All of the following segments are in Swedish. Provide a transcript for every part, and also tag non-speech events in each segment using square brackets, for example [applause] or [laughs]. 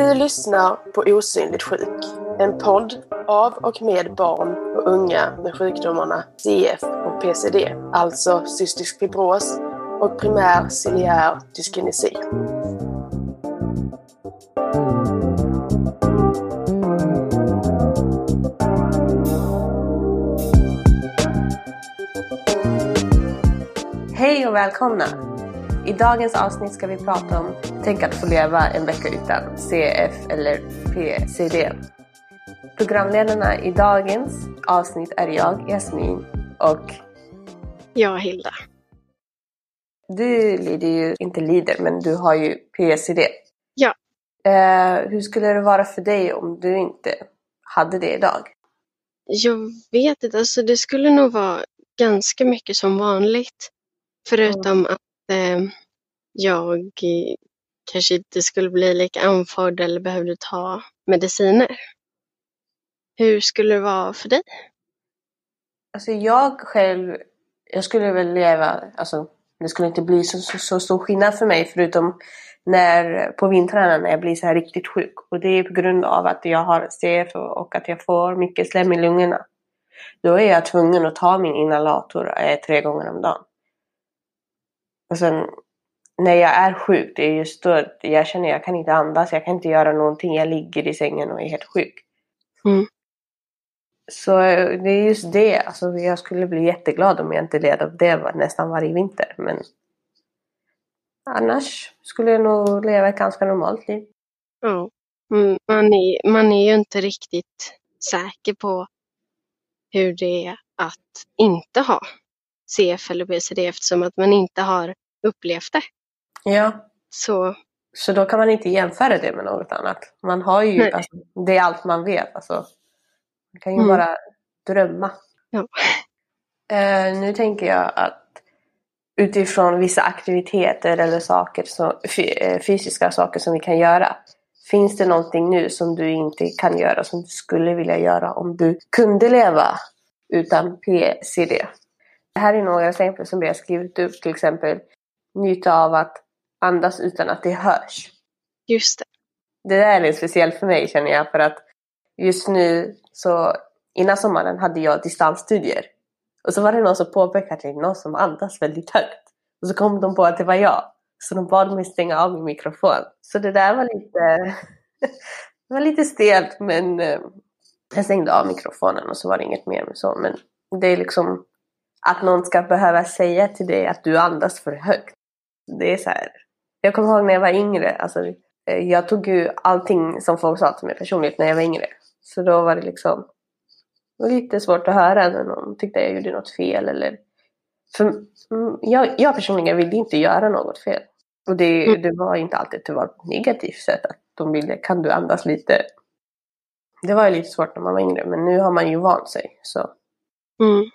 Du lyssnar på Osynligt sjuk. En podd av och med barn och unga med sjukdomarna CF och PCD, alltså cystisk fibros och primär ciliär dyskinesi. Hej och välkomna! I dagens avsnitt ska vi prata om Tänk att få leva en vecka utan CF eller PCD. Programledarna i dagens avsnitt är jag, Jasmin, och Jag Hilda. du lider ju, inte lider, men du har ju PCD. Ja. Eh, hur skulle det vara för dig om du inte hade det idag? Jag vet inte, alltså det skulle nog vara ganska mycket som vanligt. Förutom att eh, Ehm, jag kanske inte skulle bli lika andfådd eller behövde ta mediciner. Hur skulle det vara för dig? Alltså jag själv, jag skulle väl leva, alltså det skulle inte bli så, så, så stor skillnad för mig förutom när, på vintrarna när jag blir så här riktigt sjuk. Och det är på grund av att jag har CF och, och att jag får mycket slem i lungorna. Då är jag tvungen att ta min inhalator eh, tre gånger om dagen. Och sen när jag är sjuk, det är just då jag känner att jag kan inte andas, jag kan inte göra någonting. Jag ligger i sängen och är helt sjuk. Mm. Så eh, det är just det. Alltså, jag skulle bli jätteglad om jag inte led av det var- nästan varje vinter. Men annars skulle jag nog leva ett ganska normalt liv. Ja. Mm, Man är, man är ju inte riktigt säker på hur det är att inte ha CF eller PCD eftersom att man inte har upplevt det. Ja. Så Så då kan man inte jämföra det med något annat. Man har ju, alltså, det är allt man vet. Alltså, man kan ju Mm. bara drömma. Ja. Eh, nu tänker jag att utifrån vissa aktiviteter eller saker, som, eh, fysiska saker som vi kan göra. Finns det någonting nu som du inte kan göra som du skulle vilja göra om du kunde leva utan PCD? Det här är några exempel som vi har skrivit upp. Till exempel njuta av att andas utan att det hörs. just det. Det där är speciellt för mig känner jag för att just nu så innan sommaren hade jag distansstudier. Och så var det någon som påpekade att det är någon som andas väldigt högt. Och så kom de på att det var jag. Så de bad mig stänga av min mikrofon. Så det där var lite, [laughs] det var lite stelt men eh, jag stängde av mikrofonen och så var det inget mer med så. Men det är liksom att någon ska behöva säga till dig att du andas för högt. Det är så här. Jag kommer ihåg när jag var yngre. Alltså, eh, jag tog ju allting som folk sa till mig personligt när jag var yngre. Så då var det liksom det var lite svårt att höra när någon tyckte jag gjorde något fel. Eller, för mm, jag, jag personligen ville inte göra något fel. Och det, Mm. det var inte alltid det var på ett negativt sätt. Att de ville, kan du andas lite? Det var ju lite svårt när man var yngre. Men nu har man ju vant sig. Så Mm.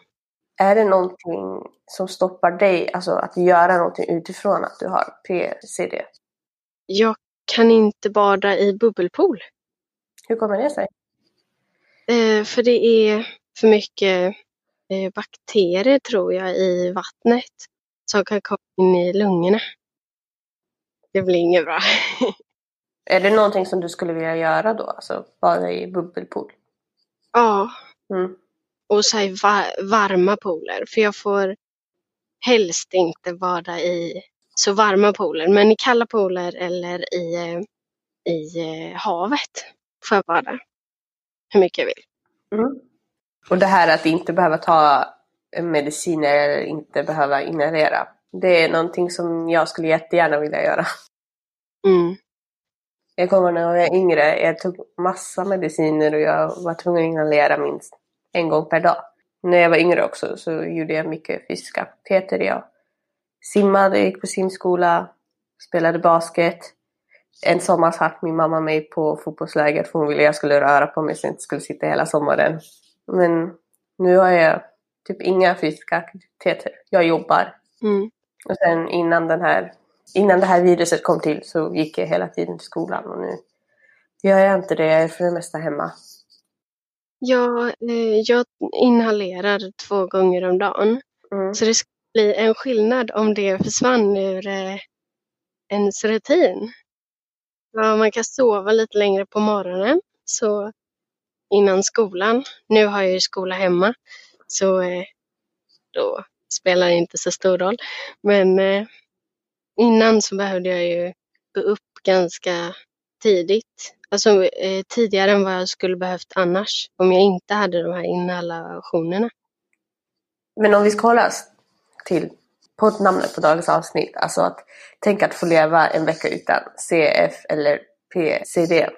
Är det någonting som stoppar dig, alltså att göra någonting utifrån att du har PCD? Jag kan inte bada i bubbelpool. Hur kommer det sig? Eh, för det är för mycket eh, bakterier tror jag i vattnet som kan komma in i lungorna. Det blir inget bra. [laughs] Är det någonting som du skulle vilja göra då? Alltså bada i bubbelpool? ja, Mm. Och så här va- varma pooler. För jag får helst inte bada i så varma pooler. Men i kalla pooler eller i, eh, i eh, havet får jag bada. Hur mycket jag vill. Mm. Och det här att inte behöva ta mediciner eller inte behöva inhalera. Det är någonting som jag skulle jättegärna vilja göra. Mm. Jag kommer när jag var yngre, jag tog massa mediciner och jag var tvungen att inhalera minst en gång per dag. När jag var yngre också så gjorde jag mycket fysiska aktiviteter. Jag simmade, gick på simskola, spelade basket. En sommar satt min mamma mig på fotbollsläger för hon ville att jag skulle röra på mig så jag inte skulle sitta hela sommaren. Men nu har jag typ inga fysiska aktiviteter. Jag jobbar. Mm. Och sen innan, den här, innan det här viruset kom till så gick jag hela tiden till skolan och nu gör jag inte det. Jag är för det mesta hemma. Jag, eh, jag inhalerar två gånger om dagen. Mm. Så det skulle bli en skillnad om det försvann ur eh, ens rutin. Ja, man kan sova lite längre på morgonen. Så innan skolan. Nu har jag ju skola hemma. Så eh, då spelar det inte så stor roll. Men eh, innan så behövde jag ju gå upp ganska tidigt. Alltså eh, tidigare än vad jag skulle behövt annars. Om jag inte hade de här inhalationerna. Men om vi ska hålla oss till poddnamnet på dagens avsnitt, alltså att tänka att få leva en vecka utan CF eller PCD.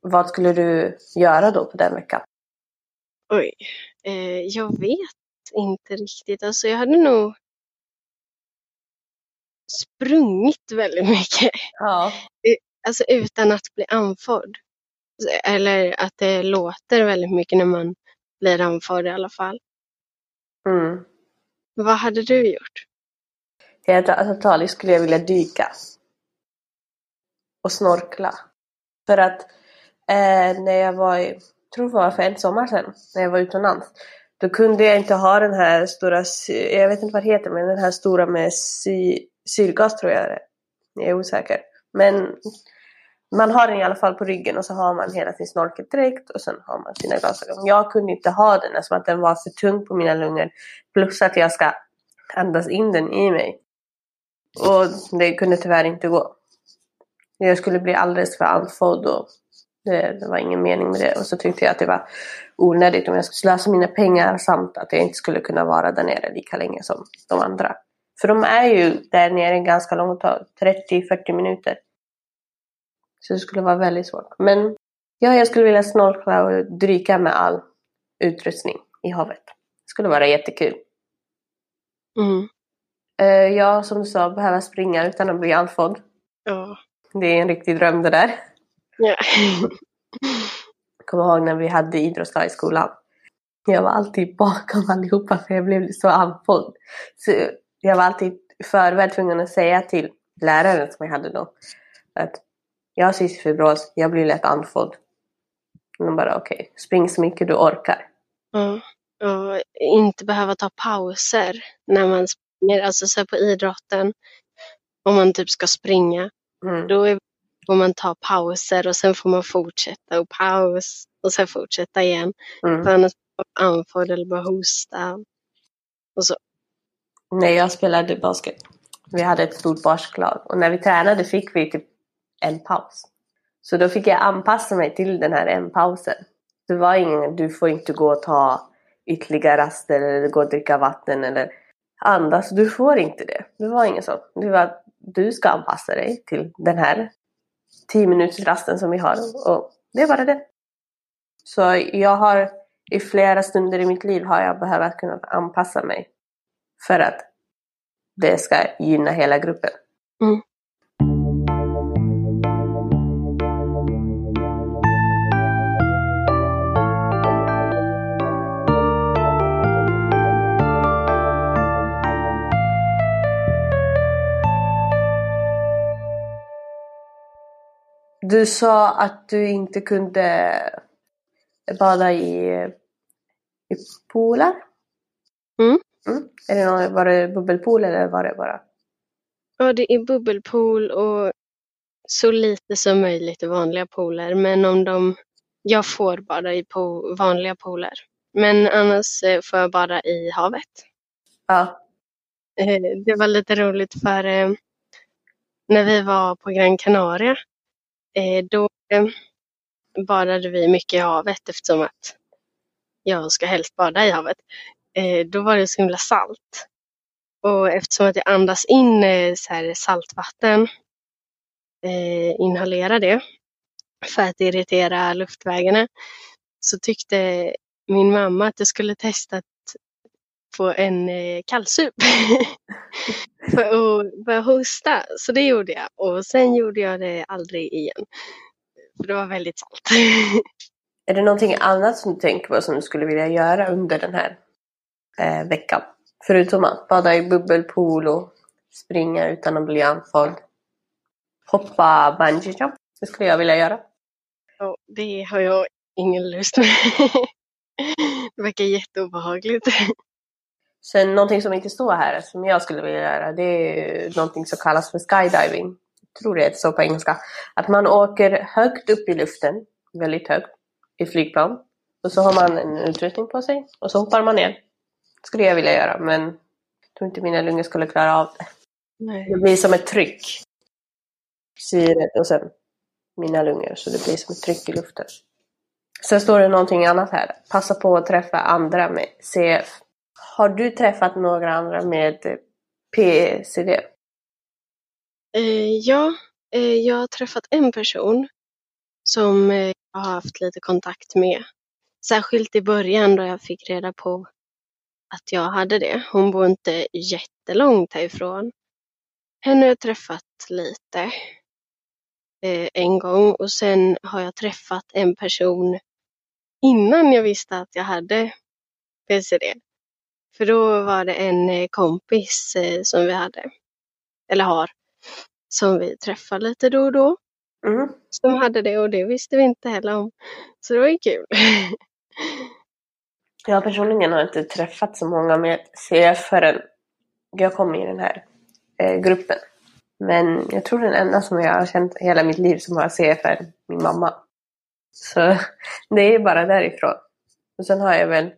Vad skulle du göra då på den veckan? Oj, eh, jag vet inte riktigt. Alltså jag hade nog sprungit väldigt mycket. Ja. Alltså utan att bli andfådd. Eller att det låter väldigt mycket när man blir andfådd i alla fall. Mm. Vad hade du gjort? Helt antagligen skulle jag vilja dyka. Och snorkla. För att eh, när jag var i, tror det var för en sommar sedan, när jag var utomlands. Då kunde jag inte ha den här stora, jag vet inte vad det heter, men den här stora med sy, syrgas tror jag det är. Jag är osäker. Men man har den i alla fall på ryggen och så har man hela sin snorkeldräkt och sen har man sina glasögon. Jag kunde inte ha den eftersom att den var för tung på mina lungor. Plus att jag ska andas in den i mig. Och det kunde tyvärr inte gå. Jag skulle bli alldeles för andfådd och det, det var ingen mening med det. Och så tyckte jag att det var onödigt om jag skulle slösa mina pengar samt att jag inte skulle kunna vara där nere lika länge som de andra. För de är ju där nere ganska långt tag, 30-40 minuter. Så det skulle vara väldigt svårt. Men ja, jag skulle vilja snorkla och dyka med all utrustning i havet. Det skulle vara jättekul. Mm. Eh, Jag, som du sa, behöver springa utan att bli andfådd. Ja. Det är en riktig dröm det där. ja. Kommer ihåg när vi hade idrottsdag i skolan. Jag var alltid bakom allihopa för jag blev så andfådd. Så jag var alltid förväg tvungen att säga till läraren som jag hade då att jag har cystisk fibros, jag blir lätt andfådd. De bara okej, okay, spring så mycket du orkar. Ja. Och inte behöva ta pauser när man springer, alltså så på idrotten. Om man typ ska springa, Mm. då är, får man ta pauser och sen får man fortsätta och paus och sen fortsätta igen. Mm. För annars blir man andfådd eller bara hosta. Och så. När jag spelade basket, vi hade ett stort basketlag och när vi tränade fick vi typ en paus. Så då fick jag anpassa mig till den här en pausen. Det var ingen, du får inte gå och ta ytterligare raster eller gå och dricka vatten eller andas. Du får inte det. Det var inget sånt. Det var du ska anpassa dig till den här 10 minuters rasten som vi har och det är bara det. Så jag har i flera stunder i mitt liv har jag behövt kunna anpassa mig för att det ska gynna hela gruppen. Mm. Du sa att du inte kunde bada i, i pooler? Mm. Mm. Är det någon, var det bubbelpool eller var det bara? Ja, det är bubbelpool och så lite som möjligt i vanliga pooler. Men om de, jag får bada i po, vanliga pooler. Men annars eh, får jag bada i havet. Ja. Eh, Det var lite roligt för eh, när vi var på Gran Canaria, Eh, då eh, badade vi mycket i havet eftersom att jag ska helst bada i havet. Eh, då var det så himla salt. Och eftersom att jag andas in så här saltvatten, inhalerar det för att irritera luftvägarna, så tyckte min mamma att jag skulle testa att få en eh, kallsup [laughs] för att börja hosta. Så det gjorde jag och sen gjorde jag det aldrig igen. För det var väldigt salt. [laughs] Är det någonting annat som du tänker på som du skulle vilja göra under den här eh, veckan? Förutom att bada i bubbelpool och springa utan att bli andfådd. Hoppa bungee jump. Det skulle jag vilja göra. Och det har jag ingen lust med. [laughs] Det verkar jätteobehagligt. Sen någonting som inte står här som jag skulle vilja göra det är någonting som kallas för skydiving. tror det är så på engelska, att man åker högt upp i luften, väldigt högt, i flygplan. Och så har man en utrustning på sig och så hoppar man ner. skulle jag vilja göra, men jag tror inte mina lungor skulle klara av det. Nej. Det blir som ett tryck. Syret och sen mina lungor, så det blir som ett tryck i luften. Sen står det någonting annat här. Passa på att träffa andra med CF. Har du träffat några andra med PCD? Eh, ja, eh, jag har träffat en person som eh, jag har haft lite kontakt med. Särskilt i början då jag fick reda på att jag hade det. Hon bor inte jättelångt härifrån. Henne har jag träffat lite eh, en gång och sen har jag träffat en person innan jag visste att jag hade PCD. För då var det en eh, kompis eh, som vi hade, eller har, som vi träffar lite då och då. Mm. Som hade det och det visste vi inte heller om. Så det var ju kul. [laughs] Jag personligen har inte träffat så många med CF förrän jag kom i den här eh, gruppen. Men jag tror den enda som jag har känt hela mitt liv som har CF är min mamma. Så [laughs] det är bara därifrån. Och sen har jag väl,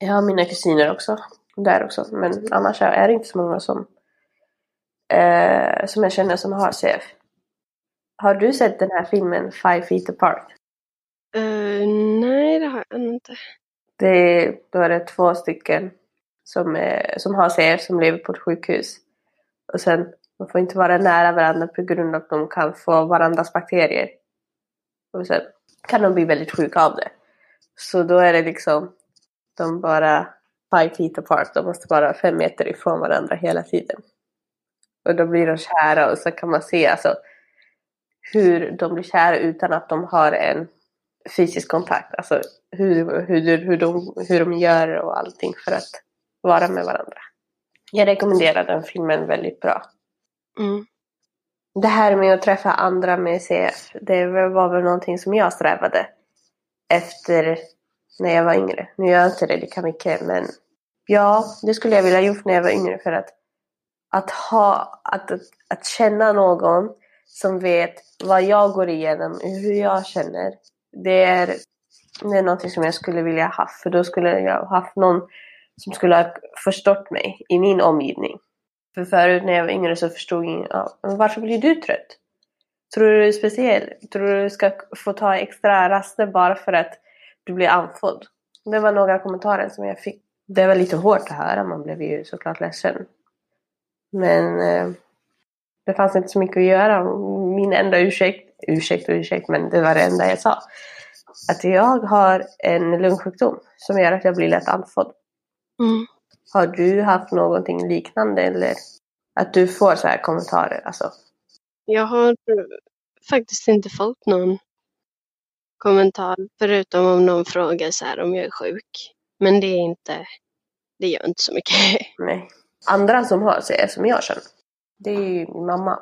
jag har mina kusiner också, där också. Men annars är det inte så många som, eh, som jag känner som har CF. Har du sett den här filmen Five Feet Apart? Eh, nej, det har jag inte. Det är, då är det två stycken som, är, som har CF som lever på ett sjukhus. Och sen, man får inte vara nära varandra på grund av att de kan få varandras bakterier. Och sen kan de bli väldigt sjuka av det. Så då är det liksom, de bara five feet apart, de måste vara fem meter ifrån varandra hela tiden. Och då blir de kära och så kan man se alltså hur de blir kära utan att de har en fysisk kontakt. Alltså hur, hur, hur, de, hur de gör och allting för att vara med varandra. Jag rekommenderar den filmen väldigt bra. Mm. Det här med att träffa andra med CF, det var väl någonting som jag strävade efter när jag var yngre. Nu gör jag inte det lika mycket men ja, det skulle jag vilja gjort när jag var yngre för att att ha, att, att, att känna någon som vet vad jag går igenom, hur jag känner. Det är, det är någonting som jag skulle vilja ha för då skulle jag ha haft någon som skulle ha förstått mig i min omgivning. För förut när jag var yngre så förstod jag ja, men varför blir du trött? Tror du du är speciell? Tror du du ska få ta extra raster bara för att du blir andfådd? Det var några kommentarer som jag fick. Det var lite hårt att höra, man blev ju såklart ledsen. Men eh, det fanns inte så mycket att göra. Min enda ursäkt, ursäkt och ursäkt, men det var det enda jag sa. Att jag har en lungsjukdom som gör att jag blir lätt andfådd. Mm. Har du haft någonting liknande eller att du får så här kommentarer? Alltså, Jag har faktiskt inte fått någon kommentar förutom om någon frågar så här om jag är sjuk. Men det är inte, det gör inte så mycket. [laughs] nej. Andra som har CF som jag känner, det är ju min mamma.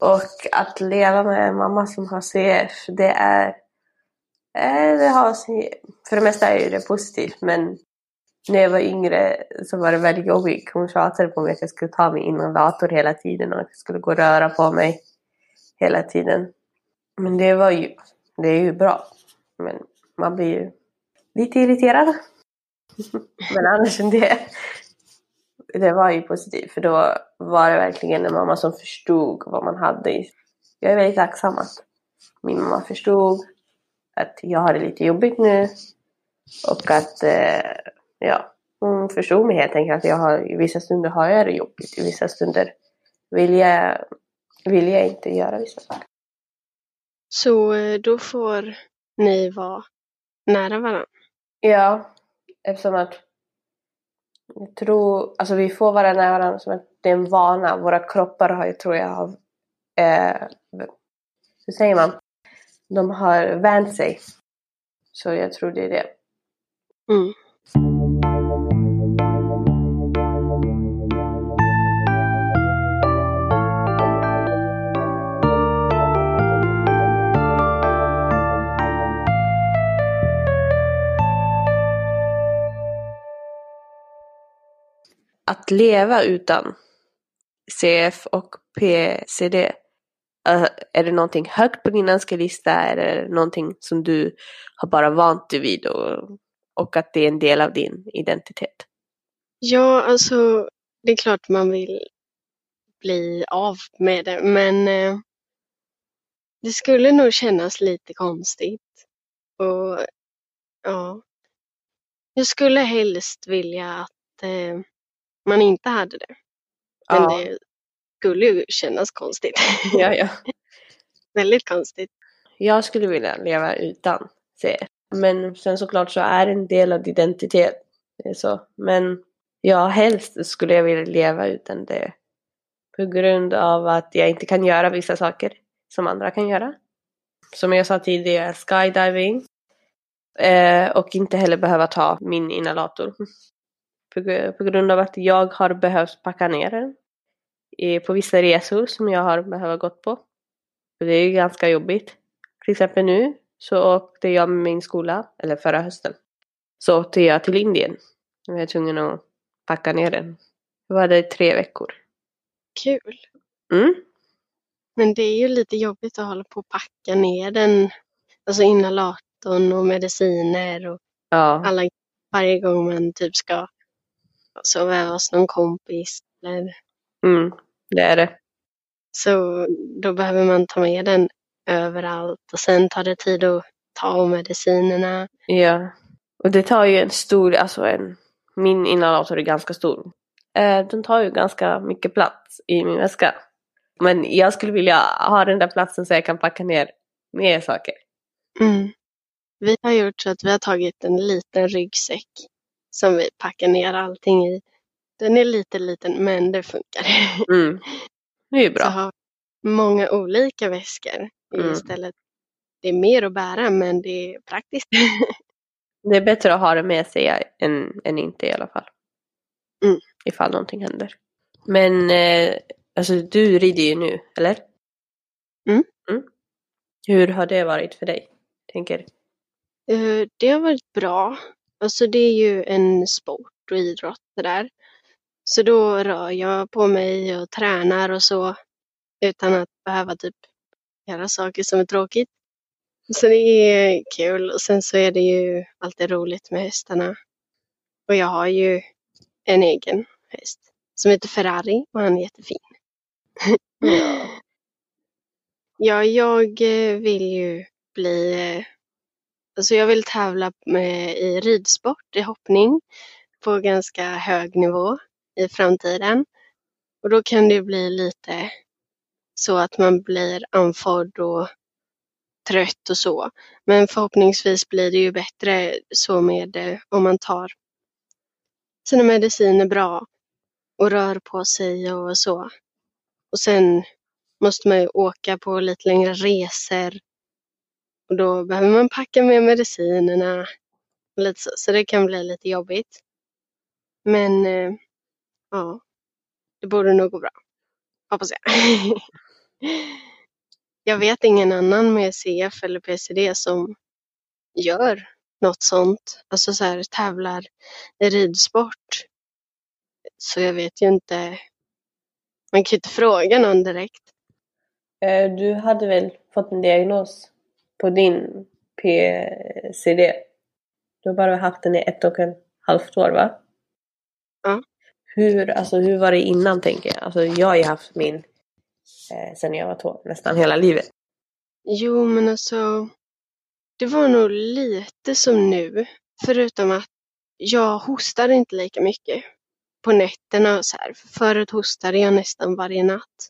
Och att leva med en mamma som har CF, det är... Eh, det har, för det mesta är ju det positivt, men när jag var yngre så var det väldigt jobbigt. Hon tjatade på mig att jag skulle ta mig in en dator hela tiden och att jag skulle gå och röra på mig hela tiden. Men det var ju, det är ju bra. Men man blir ju lite irriterad. [laughs] Men annars än det, det var ju positivt. För då var det verkligen en mamma som förstod vad man hade. Jag är väldigt tacksam att min mamma förstod att jag har det lite jobbigt nu. Och att, eh, ja, hon förstod mig helt enkelt. Att jag har, i vissa stunder har jag det jobbigt. I vissa stunder vill jag, vill jag inte göra vissa saker. Så eh, då får ni vara nära varandra. Ja, eftersom att jag tror, alltså vi får vara nära varandra som att det är en vana. Våra kroppar har ju, tror jag, har, eh, hur säger man? De har vänt sig. Så jag tror det är det. Mm. Att leva utan CF och PCD? Uh, är det någonting högt på din önskelista? eller Är det någonting som du har bara vant dig vid och, och att det är en del av din identitet? Ja, alltså det är klart man vill bli av med det, men eh, det skulle nog kännas lite konstigt. Och ja, jag skulle helst vilja att eh, man inte hade det. Men Ja. det skulle ju kännas konstigt. [laughs] Ja, ja. [laughs] Väldigt konstigt. Jag skulle vilja leva utan C. Men sen såklart så är det en del av identitet. Så. Men ja, helst skulle jag vilja leva utan det. På grund av att jag inte kan göra vissa saker som andra kan göra. Som jag sa tidigare, skydiving. Eh, och inte heller behöva ta min inhalator. På, gr- på grund av att jag har behövt packa ner den. På vissa resor som jag har behövt gått på. Och det är ju ganska jobbigt. Till exempel nu så åkte jag med min skola, eller förra hösten. Så åkte jag till Indien. Jag var tvungen att packa ner den. Jag var där i tre veckor. Kul. Mm. Men det är ju lite jobbigt att hålla på och packa ner den. Alltså inhalatorn och mediciner och Ja. alla varje gång man typ ska sova hos någon kompis. Eller, Mm. Det är det. så då behöver man ta med den överallt och sen tar det tid att ta medicinerna. Ja. Och det tar ju en stor, alltså en, min inhalator är ganska stor. Eh, den tar ju ganska mycket plats i min väska. Men jag skulle vilja ha den där platsen så jag kan packa ner mer saker. Mm. Vi har gjort så att vi har tagit en liten ryggsäck som vi packar ner allting i. Den är lite liten men det funkar. Mm. Det är ju [laughs] Så bra. har många olika väskor Mm. istället. Det är mer att bära men det är praktiskt. [laughs] Det är bättre att ha det med sig än, än inte i alla fall. Mm. Ifall någonting händer. Men eh, alltså du rider ju nu, eller? Mm. Hur har det varit för dig? Tänker. Eh, Det har varit bra. Alltså det är ju en sport och idrott det där. Så då rör jag på mig och tränar och så utan att behöva typ göra saker som är tråkigt. Så det är kul och sen så är det ju alltid roligt med hästarna. Och jag har ju en egen häst som heter Ferrari och han är jättefin. Ja. [laughs] Ja, jag eh, vill ju bli... Alltså jag vill tävla med, i ridsport, i hoppning på ganska hög nivå i framtiden. Och då kan det bli lite så att man blir andfådd och trött och så. Men förhoppningsvis blir det ju bättre så med eh, om man tar sina mediciner bra och rör på sig och så. Och sen måste man ju åka på lite längre resor. Och då behöver man packa med medicinerna. Och lite så, så det kan bli lite jobbigt. Men eh, ja, det borde nog gå bra. Hoppas jag. [laughs] jag vet ingen annan med CF eller PCD som gör något sånt. Alltså så här tävlar i ridsport. Så jag vet ju inte. Man kan ju inte fråga någon direkt. Eh, du hade väl fått en diagnos på din PCD? Du har bara haft den i ett och ett halvt år va? Ja. Hur, alltså, hur var det innan tänker jag? Alltså, jag har ju haft min eh, sen jag var två, nästan hela livet. Jo, men alltså. Det var nog lite som nu. Förutom att jag hostar inte lika mycket på nätterna och så här. Förut hostade jag nästan varje natt.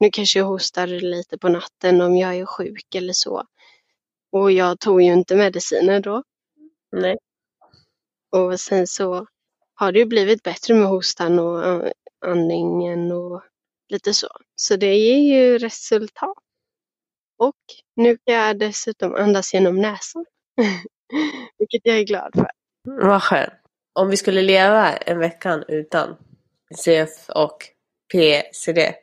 Nu kanske jag hostar lite på natten om jag är sjuk eller så. Och jag tog ju inte mediciner då. Nej. Och sen så har det ju blivit bättre med hostan och eh, andningen och lite så. Så det ger ju resultat. Och nu kan jag dessutom andas genom näsan. [laughs] Vilket jag är glad för. Vad skönt. Om vi skulle leva en vecka utan CF och PCD,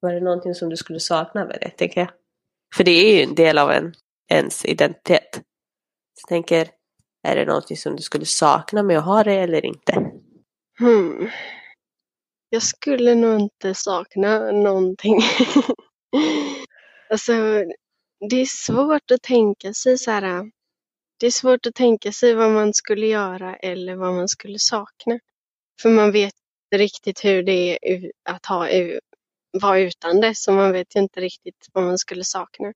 var det någonting som du skulle sakna med det, tänker jag? För det är ju en del av en, ens identitet. Så jag tänker, är det någonting som du skulle sakna med att ha det eller inte? Hmm. jag skulle nog inte sakna någonting. [laughs] alltså, det är svårt att tänka sig så här. Det är svårt att tänka sig vad man skulle göra eller vad man skulle sakna. För man vet inte riktigt hur det är att ha, vara utan det, så man vet ju inte riktigt vad man skulle sakna.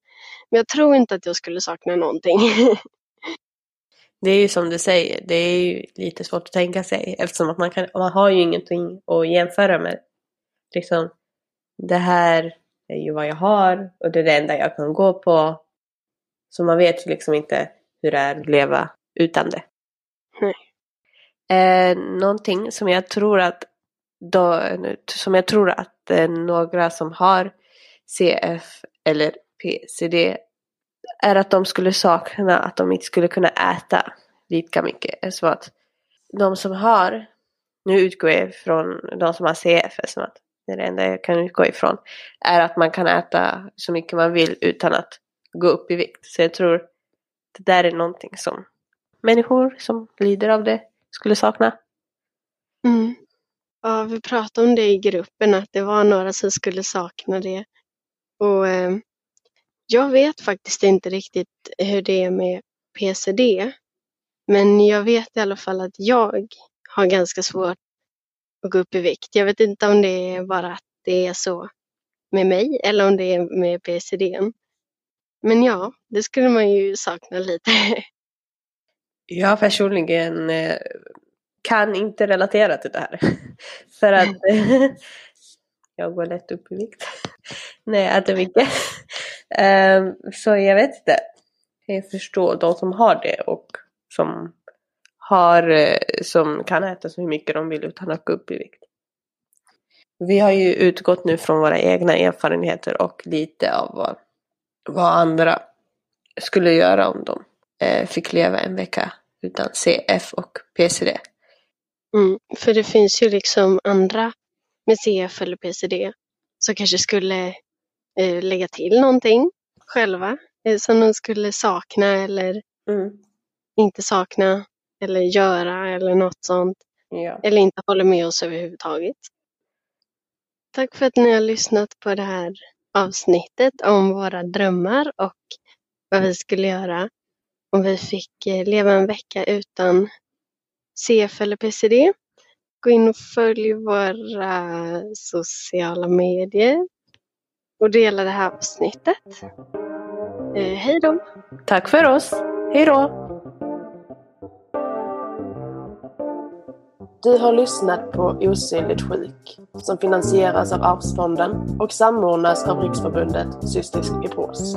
Men jag tror inte att jag skulle sakna någonting. [laughs] det är ju som du säger, det är ju lite svårt att tänka sig eftersom att man, kan, man har ju ingenting att jämföra med. Liksom, det här är ju vad jag har och det är det enda jag kan gå på. Så man vet ju liksom inte hur det är att leva utan det. Nej. Eh, någonting som jag tror att då, som jag tror att eh, några som har CF eller PCD är att de skulle sakna att de inte skulle kunna äta lika mycket. Så att de som har, nu utgår jag ifrån de som har CF, som att det är det enda jag kan utgå ifrån, är att man kan äta så mycket man vill utan att gå upp i vikt. Så jag tror det där är någonting som människor som lider av det skulle sakna. Mm. Ja, vi pratade om det i gruppen, att det var några som skulle sakna det. Och eh, jag vet faktiskt inte riktigt hur det är med PCD. Men jag vet i alla fall att jag har ganska svårt att gå upp i vikt. Jag vet inte om det är bara att det är så med mig eller om det är med PCD. Men ja, det skulle man ju sakna lite. [laughs] Jag personligen eh, kan inte relatera till det här. [laughs] För att [laughs] jag går lätt upp i vikt [laughs] när jag äter mycket. Um, så jag vet inte. Jag förstår de som har det och som, har, eh, som kan äta så mycket de vill utan att gå upp i vikt. Vi har ju utgått nu från våra egna erfarenheter och lite av vad, vad andra skulle göra om de eh, fick leva en vecka utan CF och PCD. Mm, för det finns ju liksom andra med CF eller PCD som kanske skulle eh, lägga till någonting själva eh, som de skulle sakna eller mm. inte sakna eller göra eller något sånt. Ja. Eller inte håller med oss överhuvudtaget. Tack för att ni har lyssnat på det här avsnittet om våra drömmar och vad vi skulle göra om vi fick eh, leva en vecka utan CF eller PCD. Gå in och följ våra sociala medier och dela det här avsnittet. Eh, hej då! Tack för oss! Hej då! Du har lyssnat på Osynligt sjuk som finansieras av Arvsfonden och samordnas av Riksförbundet Cystisk Fibros.